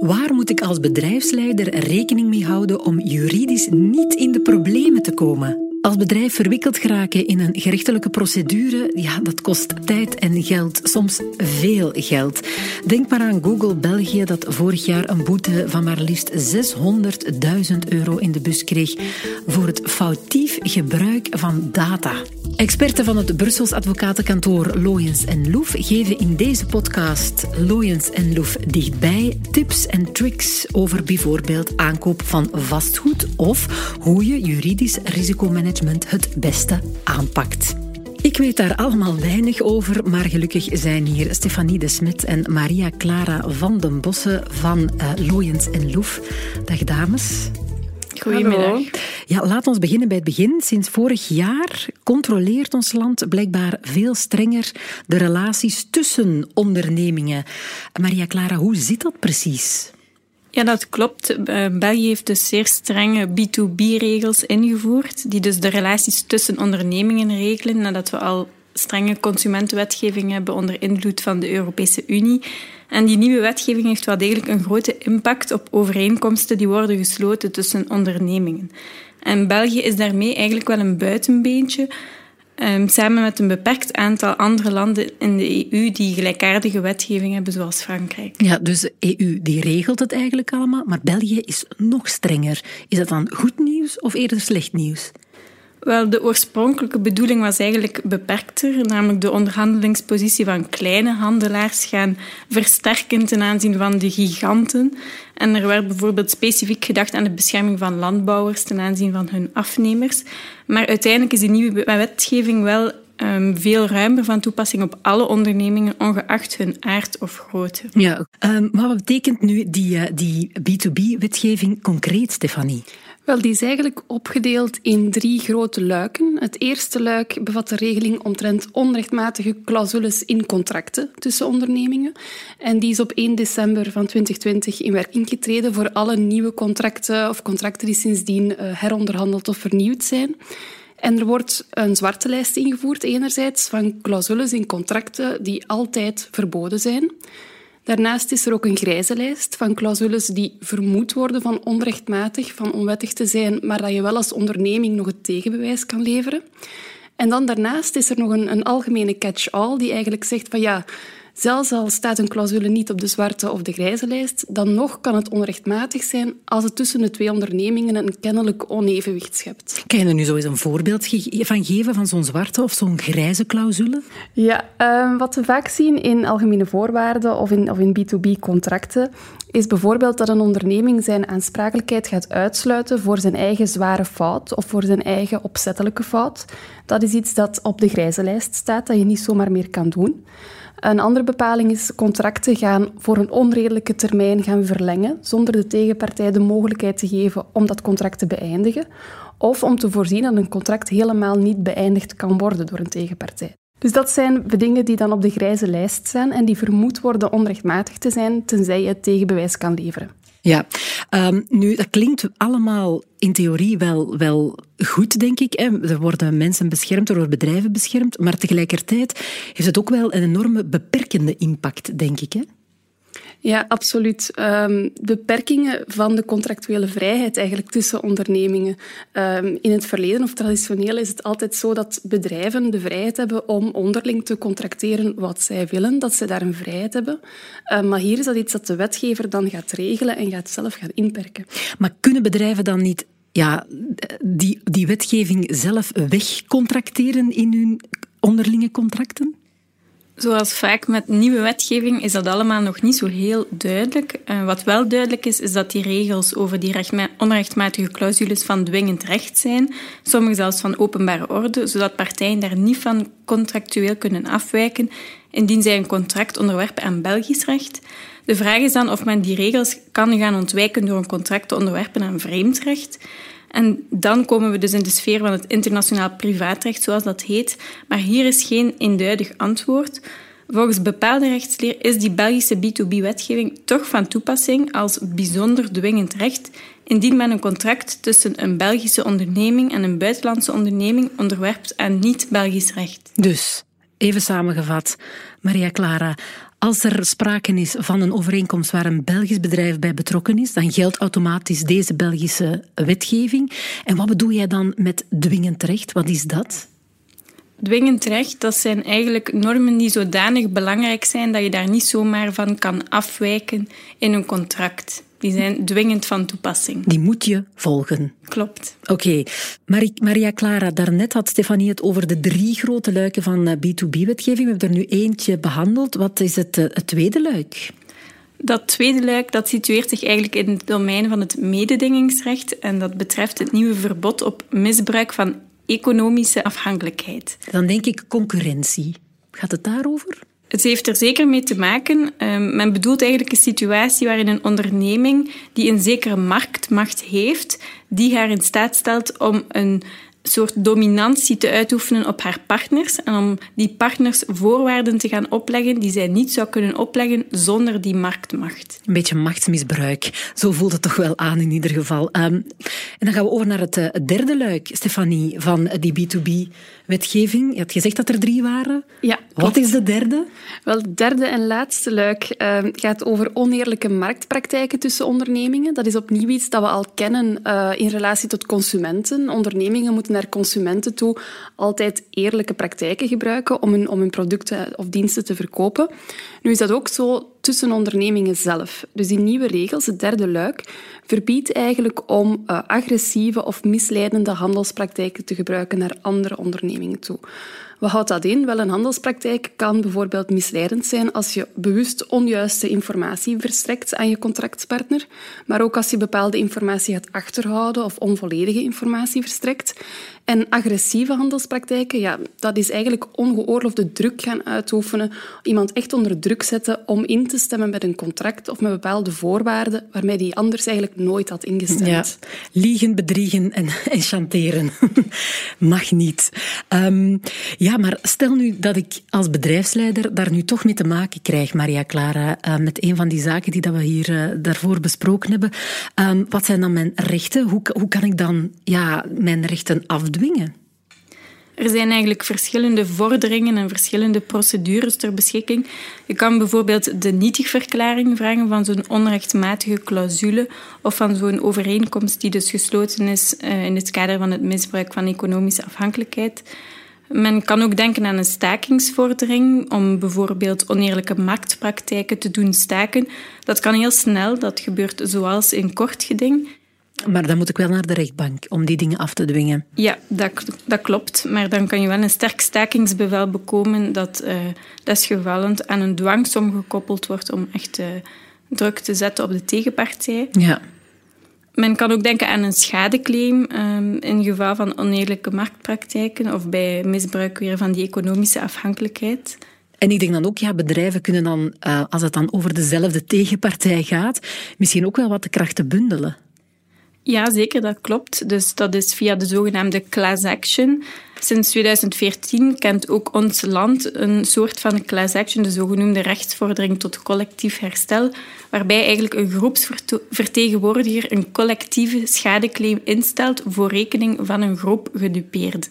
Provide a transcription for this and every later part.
Waar moet ik als bedrijfsleider rekening mee houden om juridisch niet in de problemen te komen? Als bedrijf verwikkeld geraken in een gerechtelijke procedure, ja, dat kost tijd en geld, soms veel geld. Denk maar aan Google België dat vorig jaar een boete van maar liefst 600.000 euro in de bus kreeg voor het foutief gebruik van data. Experten van het Brussels advocatenkantoor Loyens en Loef geven in deze podcast Loyens en Loef dichtbij tips en tricks over bijvoorbeeld aankoop van vastgoed of hoe je juridisch risicomanagement het beste aanpakt. Ik weet daar allemaal weinig over, maar gelukkig zijn hier Stefanie de Smet en Maria Clara van den Bossen van uh, Loyens en Loef. Dag dames. Goedemiddag. Ja, laat ons beginnen bij het begin. Sinds vorig jaar controleert ons land blijkbaar veel strenger de relaties tussen ondernemingen. Maria Clara, hoe zit dat precies? Ja, dat klopt. Eh, België heeft dus zeer strenge B2B-regels ingevoerd, die dus de relaties tussen ondernemingen regelen, nadat we al strenge consumentenwetgeving hebben onder invloed van de Europese Unie. En die nieuwe wetgeving heeft wel degelijk een grote impact op overeenkomsten die worden gesloten tussen ondernemingen. En België is daarmee eigenlijk wel een buitenbeentje, samen met een beperkt aantal andere landen in de EU die gelijkaardige wetgeving hebben, zoals Frankrijk. Ja, dus de EU die regelt het eigenlijk allemaal, maar België is nog strenger. Is dat dan goed nieuws of eerder slecht nieuws? Wel, de oorspronkelijke bedoeling was eigenlijk beperkter, namelijk de onderhandelingspositie van kleine handelaars gaan versterken ten aanzien van de giganten. En er werd bijvoorbeeld specifiek gedacht aan de bescherming van landbouwers ten aanzien van hun afnemers. Maar uiteindelijk is die nieuwe wetgeving wel um, veel ruimer van toepassing op alle ondernemingen, ongeacht hun aard of grootte. Ja, um, maar wat betekent nu die, uh, die B2B-wetgeving concreet, Stefanie? Wel, die is eigenlijk opgedeeld in drie grote luiken. Het eerste luik bevat de regeling omtrent onrechtmatige clausules in contracten tussen ondernemingen. En die is op 1 december van 2020 in werking getreden voor alle nieuwe contracten of contracten die sindsdien eh, heronderhandeld of vernieuwd zijn. En er wordt een zwarte lijst ingevoerd, enerzijds van clausules in contracten die altijd verboden zijn. Daarnaast is er ook een grijze lijst van clausules die vermoed worden van onrechtmatig, van onwettig te zijn, maar dat je wel als onderneming nog het tegenbewijs kan leveren. En dan daarnaast is er nog een, een algemene catch-all die eigenlijk zegt van ja, Zelfs al staat een clausule niet op de zwarte of de grijze lijst, dan nog kan het onrechtmatig zijn als het tussen de twee ondernemingen een kennelijk onevenwicht schept. Kan je er nu zo eens een voorbeeld van geven van zo'n zwarte of zo'n grijze clausule? Ja, uh, wat we vaak zien in algemene voorwaarden of in, of in B2B-contracten is bijvoorbeeld dat een onderneming zijn aansprakelijkheid gaat uitsluiten voor zijn eigen zware fout of voor zijn eigen opzettelijke fout. Dat is iets dat op de grijze lijst staat, dat je niet zomaar meer kan doen. Een andere bepaling is contracten gaan voor een onredelijke termijn gaan verlengen, zonder de tegenpartij de mogelijkheid te geven om dat contract te beëindigen, of om te voorzien dat een contract helemaal niet beëindigd kan worden door een tegenpartij. Dus dat zijn dingen die dan op de grijze lijst staan en die vermoed worden onrechtmatig te zijn, tenzij je het tegenbewijs kan leveren. Ja, um, nu dat klinkt allemaal in theorie wel, wel goed, denk ik. Hè. Er worden mensen beschermd, er worden bedrijven beschermd, maar tegelijkertijd heeft het ook wel een enorme beperkende impact, denk ik. Hè? Ja, absoluut. Um, beperkingen van de contractuele vrijheid eigenlijk tussen ondernemingen. Um, in het verleden of traditioneel is het altijd zo dat bedrijven de vrijheid hebben om onderling te contracteren wat zij willen, dat ze daar een vrijheid hebben. Um, maar hier is dat iets dat de wetgever dan gaat regelen en gaat zelf gaan inperken. Maar kunnen bedrijven dan niet ja, die, die wetgeving zelf wegcontracteren in hun onderlinge contracten? Zoals vaak met nieuwe wetgeving is dat allemaal nog niet zo heel duidelijk. Uh, wat wel duidelijk is, is dat die regels over die onrechtmatige clausules van dwingend recht zijn, sommige zelfs van openbare orde, zodat partijen daar niet van contractueel kunnen afwijken indien zij een contract onderwerpen aan Belgisch recht. De vraag is dan of men die regels kan gaan ontwijken door een contract te onderwerpen aan vreemd recht. En dan komen we dus in de sfeer van het internationaal privaatrecht, zoals dat heet. Maar hier is geen eenduidig antwoord. Volgens bepaalde rechtsleer is die Belgische B2B-wetgeving toch van toepassing als bijzonder dwingend recht indien men een contract tussen een Belgische onderneming en een buitenlandse onderneming onderwerpt aan niet-Belgisch recht. Dus Even samengevat, Maria Clara. Als er sprake is van een overeenkomst waar een Belgisch bedrijf bij betrokken is, dan geldt automatisch deze Belgische wetgeving. En wat bedoel jij dan met dwingend recht? Wat is dat? Dwingend recht, dat zijn eigenlijk normen die zodanig belangrijk zijn dat je daar niet zomaar van kan afwijken in een contract. Die zijn dwingend van toepassing. Die moet je volgen. Klopt. Oké. Maria Clara, daarnet had Stefanie het over de drie grote luiken van B2B-wetgeving. Eh, We hebben er nu eentje behandeld. Wat is het, eh, het tweede luik? Dat tweede luik dat situeert zich eigenlijk in het domein van het mededingingsrecht en dat betreft het nieuwe verbod op misbruik van economische afhankelijkheid. Dan denk ik concurrentie. Gaat het daarover? Het heeft er zeker mee te maken. Ehm, men bedoelt eigenlijk een situatie waarin een onderneming die een zekere marktmacht heeft, die haar in staat stelt om een soort dominantie te uitoefenen op haar partners en om die partners voorwaarden te gaan opleggen die zij niet zou kunnen opleggen zonder die marktmacht. Een beetje machtsmisbruik. Zo voelt het toch wel aan in ieder geval. Um, en dan gaan we over naar het, uh, derde luik, Stefanie, van die B2B-wetgeving. Je had gezegd dat er drie waren. Ja. Wat is de derde? Wel, het derde en laatste luik uh, gaat over oneerlijke marktpraktijken tussen ondernemingen. Dat is opnieuw iets dat we al kennen uh, in relatie tot consumenten. Ondernemingen moeten naar consumenten toe altijd eerlijke praktijken gebruiken om hun, om hun producten of diensten te verkopen. Nu is dat ook zo tussen ondernemingen zelf. Dus die nieuwe regels, het derde luik, verbiedt eigenlijk om uh, agressieve of misleidende handelspraktijken te gebruiken naar andere ondernemingen toe. Wat houdt dat in? Wel, een handelspraktijk kan bijvoorbeeld misleidend zijn als je bewust onjuiste informatie verstrekt aan je contractpartner, maar ook als je bepaalde informatie gaat achterhouden of onvolledige informatie verstrekt. En agressieve handelspraktijken, ja, dat is eigenlijk ongeoorloofde druk gaan uitoefenen, iemand echt onder druk zetten om in te stemmen met een contract of met bepaalde voorwaarden waarmee die anders eigenlijk nooit had ingestemd. Liegen, bedriegen en, en chanteren. Mag niet. Um, ja, maar stel nu dat ik als bedrijfsleider daar nu toch mee te maken krijg, Maria Clara, uh, met een van die zaken die dat we hier uh, daarvoor besproken hebben. Um, wat zijn dan mijn rechten? Hoe, hoe kan ik dan ja, mijn rechten afdwingen? Er zijn eigenlijk verschillende vorderingen en verschillende procedures ter beschikking. Je kan bijvoorbeeld de nietigverklaring vragen van zo'n onrechtmatige clausule of van zo'n overeenkomst die dus gesloten is uh, in het kader van het misbruik van economische afhankelijkheid. Men kan ook denken aan een stakingsvordering om bijvoorbeeld oneerlijke marktpraktijken te doen staken. Dat kan heel snel, dat gebeurt zoals in kort geding. Maar dan moet ik wel naar de rechtbank om die dingen af te dwingen. Ja, dat, dat klopt. Maar dan kan je wel een sterk stakingsbevel bekomen dat uh, desgevallend aan een dwangsom gekoppeld wordt om echt uh, druk te zetten op de tegenpartij. Ja. Men kan ook denken aan een schadeclaim um, in geval van oneerlijke marktpraktijken of bij misbruik weer van die economische afhankelijkheid. En ik denk dan ook, ja, bedrijven kunnen dan, uh, als het dan over dezelfde tegenpartij gaat, misschien ook wel wat de krachten bundelen. Ja, zeker, dat klopt. Dus dat is via de zogenaamde class action. Sinds 2014 kent ook ons land een soort van class action, de zogenoemde rechtsvordering tot collectief herstel, waarbij eigenlijk een groepsvertegenwoordiger een collectieve schadeclaim instelt voor rekening van een groep gedupeerden.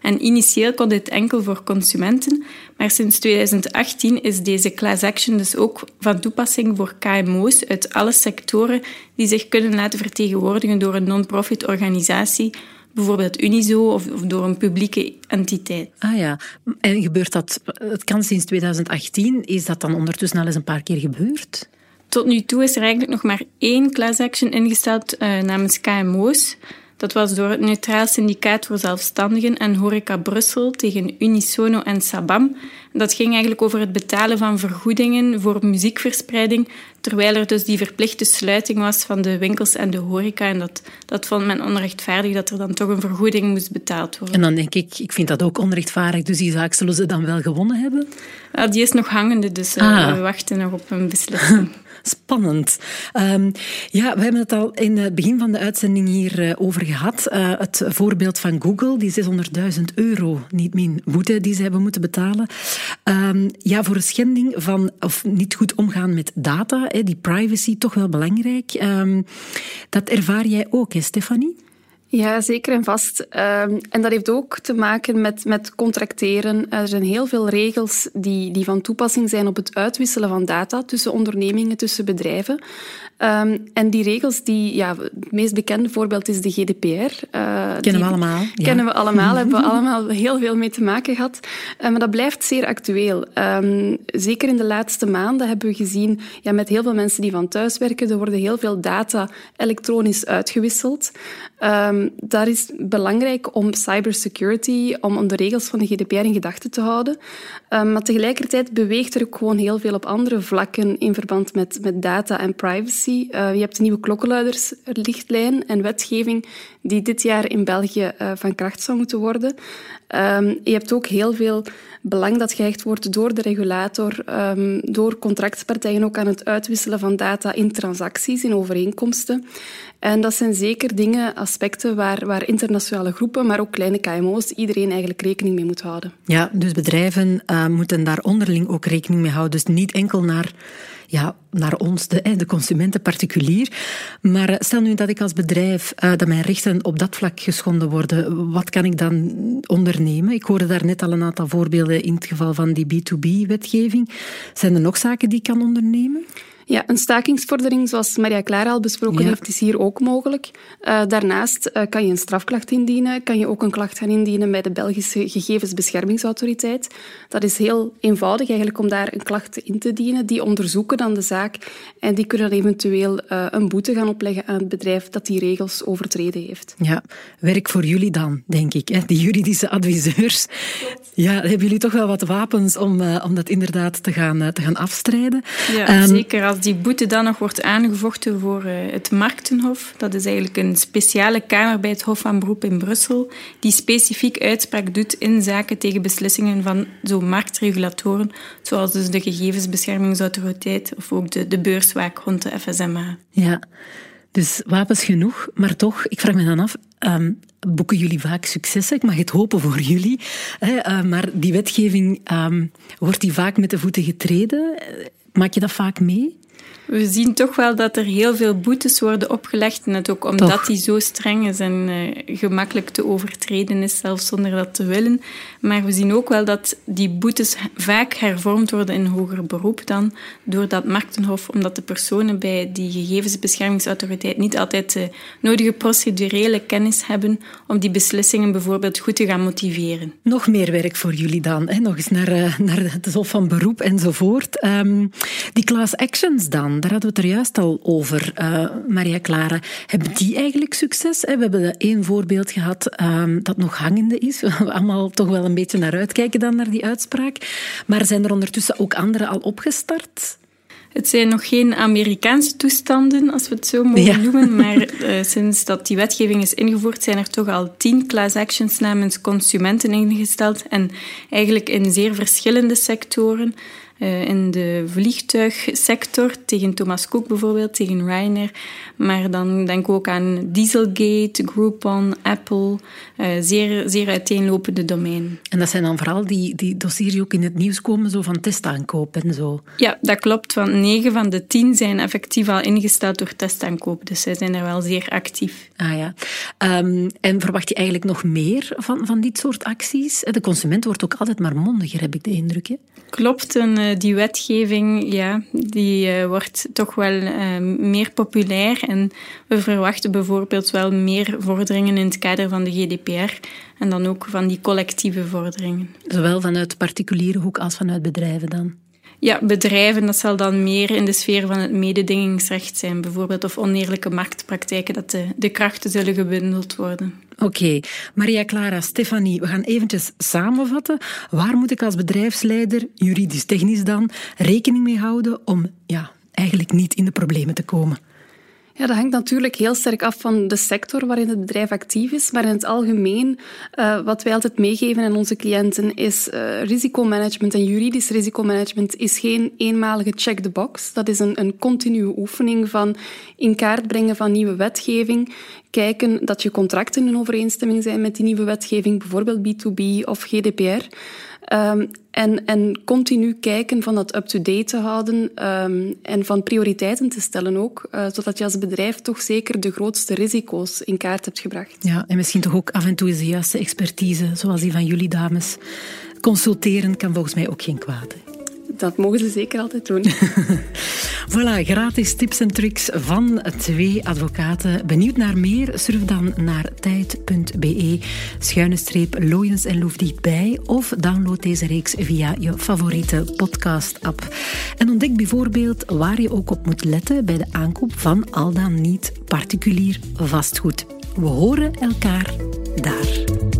En initieel kon dit enkel voor consumenten, maar sinds 2018 is deze class action dus ook van toepassing voor KMO's uit alle sectoren die zich kunnen laten vertegenwoordigen door een non-profit organisatie, bijvoorbeeld Unizo of, of, door een publieke entiteit. Ah ja, en gebeurt dat, het kan sinds 2018, is dat dan ondertussen al eens een paar keer gebeurd? Tot nu toe is er eigenlijk nog maar één class action ingesteld uh, namens KMO's. Dat was door het Neutraal Syndicaat voor Zelfstandigen en Horeca Brussel tegen Unisono en Sabam. Dat ging eigenlijk over het betalen van vergoedingen voor muziekverspreiding, terwijl er dus die verplichte sluiting was van de winkels en de horeca. En dat, dat vond men onrechtvaardig dat er dan toch een vergoeding moest betaald worden. En dan denk ik, ik vind dat ook onrechtvaardig, dus die zaak zullen ze dan wel gewonnen hebben? Ja, die is nog hangende, dus uh, ah. we wachten nog op een beslissing. Spannend. Um, ja, we hebben het al in het begin van de uitzending hier uh, over gehad. Uh, het voorbeeld van Google, die 600.000 euro, niet min boete die ze hebben moeten betalen. Um, ja, voor een schending van, of niet goed omgaan met data, hè, die privacy, toch wel belangrijk. Um, dat ervaar jij ook, hè, Stefanie? Ja, zeker en vast. Ehm, en dat heeft ook te maken met, met contracteren. Er zijn heel veel regels die, die van toepassing zijn op het uitwisselen van data tussen ondernemingen, tussen bedrijven. Ehm, en die regels, die, ja, het meest bekende voorbeeld is de GDPR. Uh, kennen we allemaal. Kennen we allemaal, hebben we allemaal heel veel mee te maken gehad. Uh, maar dat blijft zeer actueel. Um, zeker in de laatste maanden hebben we gezien, ja, met heel veel mensen die van thuis werken, er worden heel veel data elektronisch uitgewisseld. Um, daar is belangrijk om cybersecurity, om, om de regels van de GDPR in gedachten te houden. Maar tegelijkertijd beweegt er ook gewoon heel veel op andere vlakken in verband met, met data en privacy. Uh, je hebt de nieuwe klokkenluidersrichtlijn en wetgeving die dit jaar in België uh, van kracht zou moeten worden. Um, je hebt ook heel veel belang dat gehecht wordt door de regulator, um, door contractpartijen ook aan het uitwisselen van data in transacties, in overeenkomsten. En dat zijn zeker dingen, aspecten waar, waar internationale groepen, maar ook kleine KMO's, iedereen eigenlijk rekening mee moet houden. Ja, dus bedrijven uh, moeten daar onderling ook rekening mee houden. Dus niet enkel naar ja, naar ons, de, de consumenten particulier. Maar eh, stel nu dat ik als bedrijf, uh, dat mijn rechten op dat vlak geschonden worden, wat kan ik dan ondernemen? Ik hoorde daar net al een aantal voorbeelden in het geval van die B2B-wetgeving. Zijn er nog zaken die ik kan ondernemen? Ja, een stakingsvordering, zoals Maria Clara al besproken heeft, is hier ook mogelijk. Uh, daarnaast uh, kan je een strafklacht indienen, kan je ook een klacht gaan indienen bij de Belgische Gegevensbeschermingsautoriteit. Dat is heel eenvoudig eigenlijk om daar een klacht in te dienen. Die onderzoeken dan de zaak en die kunnen dan eventueel uh, een boete gaan opleggen aan het bedrijf dat die regels overtreden heeft. Ja, werk voor jullie dan, denk ik, hè? die juridische adviseurs. Ja, hebben jullie toch wel wat wapens om, om dat inderdaad te gaan, te gaan afstrijden? Ja, um, zeker. Als die boete dan nog wordt aangevochten voor uh, het Marktenhof, dat is eigenlijk een speciale kamer bij het Hof van Beroep in Brussel, die specifiek uitspraak doet in zaken tegen beslissingen van zo marktregulatoren, zoals dus de Gegevensbeschermingsautoriteit of ook de, de beurswaakhond, de FSMA. Ja, dus wapens genoeg, maar toch, ik vraag me dan af, um, boeken jullie vaak successen? Ik mag het hopen voor jullie. Hè, uh, maar die wetgeving, um, wordt die vaak met de voeten getreden? Maak je dat vaak mee? We zien toch wel dat er heel veel boetes worden opgelegd. Net ook omdat toch. die zo streng is en uh, gemakkelijk te overtreden is, zelfs zonder dat te willen. Maar we zien ook wel dat die boetes vaak hervormd worden in hoger beroep dan door dat Marktenhof, omdat de personen bij die gegevensbeschermingsautoriteit niet altijd de nodige procedurele kennis hebben om die beslissingen bijvoorbeeld goed te gaan motiveren. Nog meer werk voor jullie dan. Hè? Nog eens naar, uh, naar het Hof van Beroep enzovoort. Um, die class actions dan daar hadden we het er juist al over, uh, Maria Clara. Hebben die eigenlijk succes? We hebben één voorbeeld gehad um, dat nog hangende is. We allemaal toch wel een beetje naar uitkijken dan naar die uitspraak. Maar zijn er ondertussen ook andere al opgestart? Het zijn nog geen Amerikaanse toestanden, als we het zo mogen ja. noemen, maar uh, sinds dat die wetgeving is ingevoerd, zijn er toch al tien class actions namens consumenten ingesteld en eigenlijk in zeer verschillende sectoren. Uh, in de vliegtuigsector, tegen Thomas Cook bijvoorbeeld, tegen Ryanair. Maar dan denk ik ook aan Dieselgate, Groupon, Apple, uh, zeer, zeer uiteenlopende domeinen. En dat zijn dan vooral die, die dossiers die ook in het nieuws komen, zo van testaankoop en zo? Ja, dat klopt. Want negen van de tien zijn effectief al ingesteld door testaankoop. Dus zij zijn er wel zeer actief. Ah ja. Um, en verwacht je eigenlijk nog meer van, van dit soort acties? De consument wordt ook altijd maar mondiger, heb ik de indruk. Hè? Klopt. En uh, die wetgeving, ja, die uh, wordt toch wel uh, meer populair. En we verwachten bijvoorbeeld wel meer vorderingen in het kader van de GDPR. En dan ook van die collectieve vorderingen. Zowel vanuit particuliere hoek als vanuit bedrijven dan? Ja, bedrijven, dat zal dan meer in de sfeer van het mededingingsrecht zijn, bijvoorbeeld, of oneerlijke marktpraktijken, dat de, de krachten zullen gebundeld worden. Oké. Maria Clara, Stefanie, we gaan eventjes samenvatten. Waar moet ik als bedrijfsleider, juridisch-technisch dan, rekening mee houden om ja, eigenlijk niet in de problemen te komen? Ja, dat hangt natuurlijk heel sterk af van de sector waarin het bedrijf actief is. Maar in het algemeen, uh, wat wij altijd meegeven aan onze cliënten, is uh, risicomanagement en juridisch risicomanagement is geen eenmalige check the box. Dat is een, een continue oefening van in kaart brengen van nieuwe wetgeving. Kijken dat je contracten in overeenstemming zijn met die nieuwe wetgeving, bijvoorbeeld B2B of GDPR. Ehm, en, en continu kijken van dat up-to-date te houden um, en van prioriteiten te stellen ook, uh, zodat je als bedrijf toch zeker de grootste risico's in kaart hebt gebracht. Ja, en misschien toch ook af en toe eens de juiste expertise, zoals die van jullie dames. Consulteren kan volgens mij ook geen kwaad. Dat mogen ze zeker altijd doen. voilà, gratis tips en tricks van twee advocaten. Benieuwd naar meer? Surf dan naar tijd.be schuine streep en Loefdiet bij of download deze reeks via je favoriete podcast-app. En ontdek bijvoorbeeld waar je ook op moet letten bij de aankoop van al dan niet particulier vastgoed. We horen elkaar daar.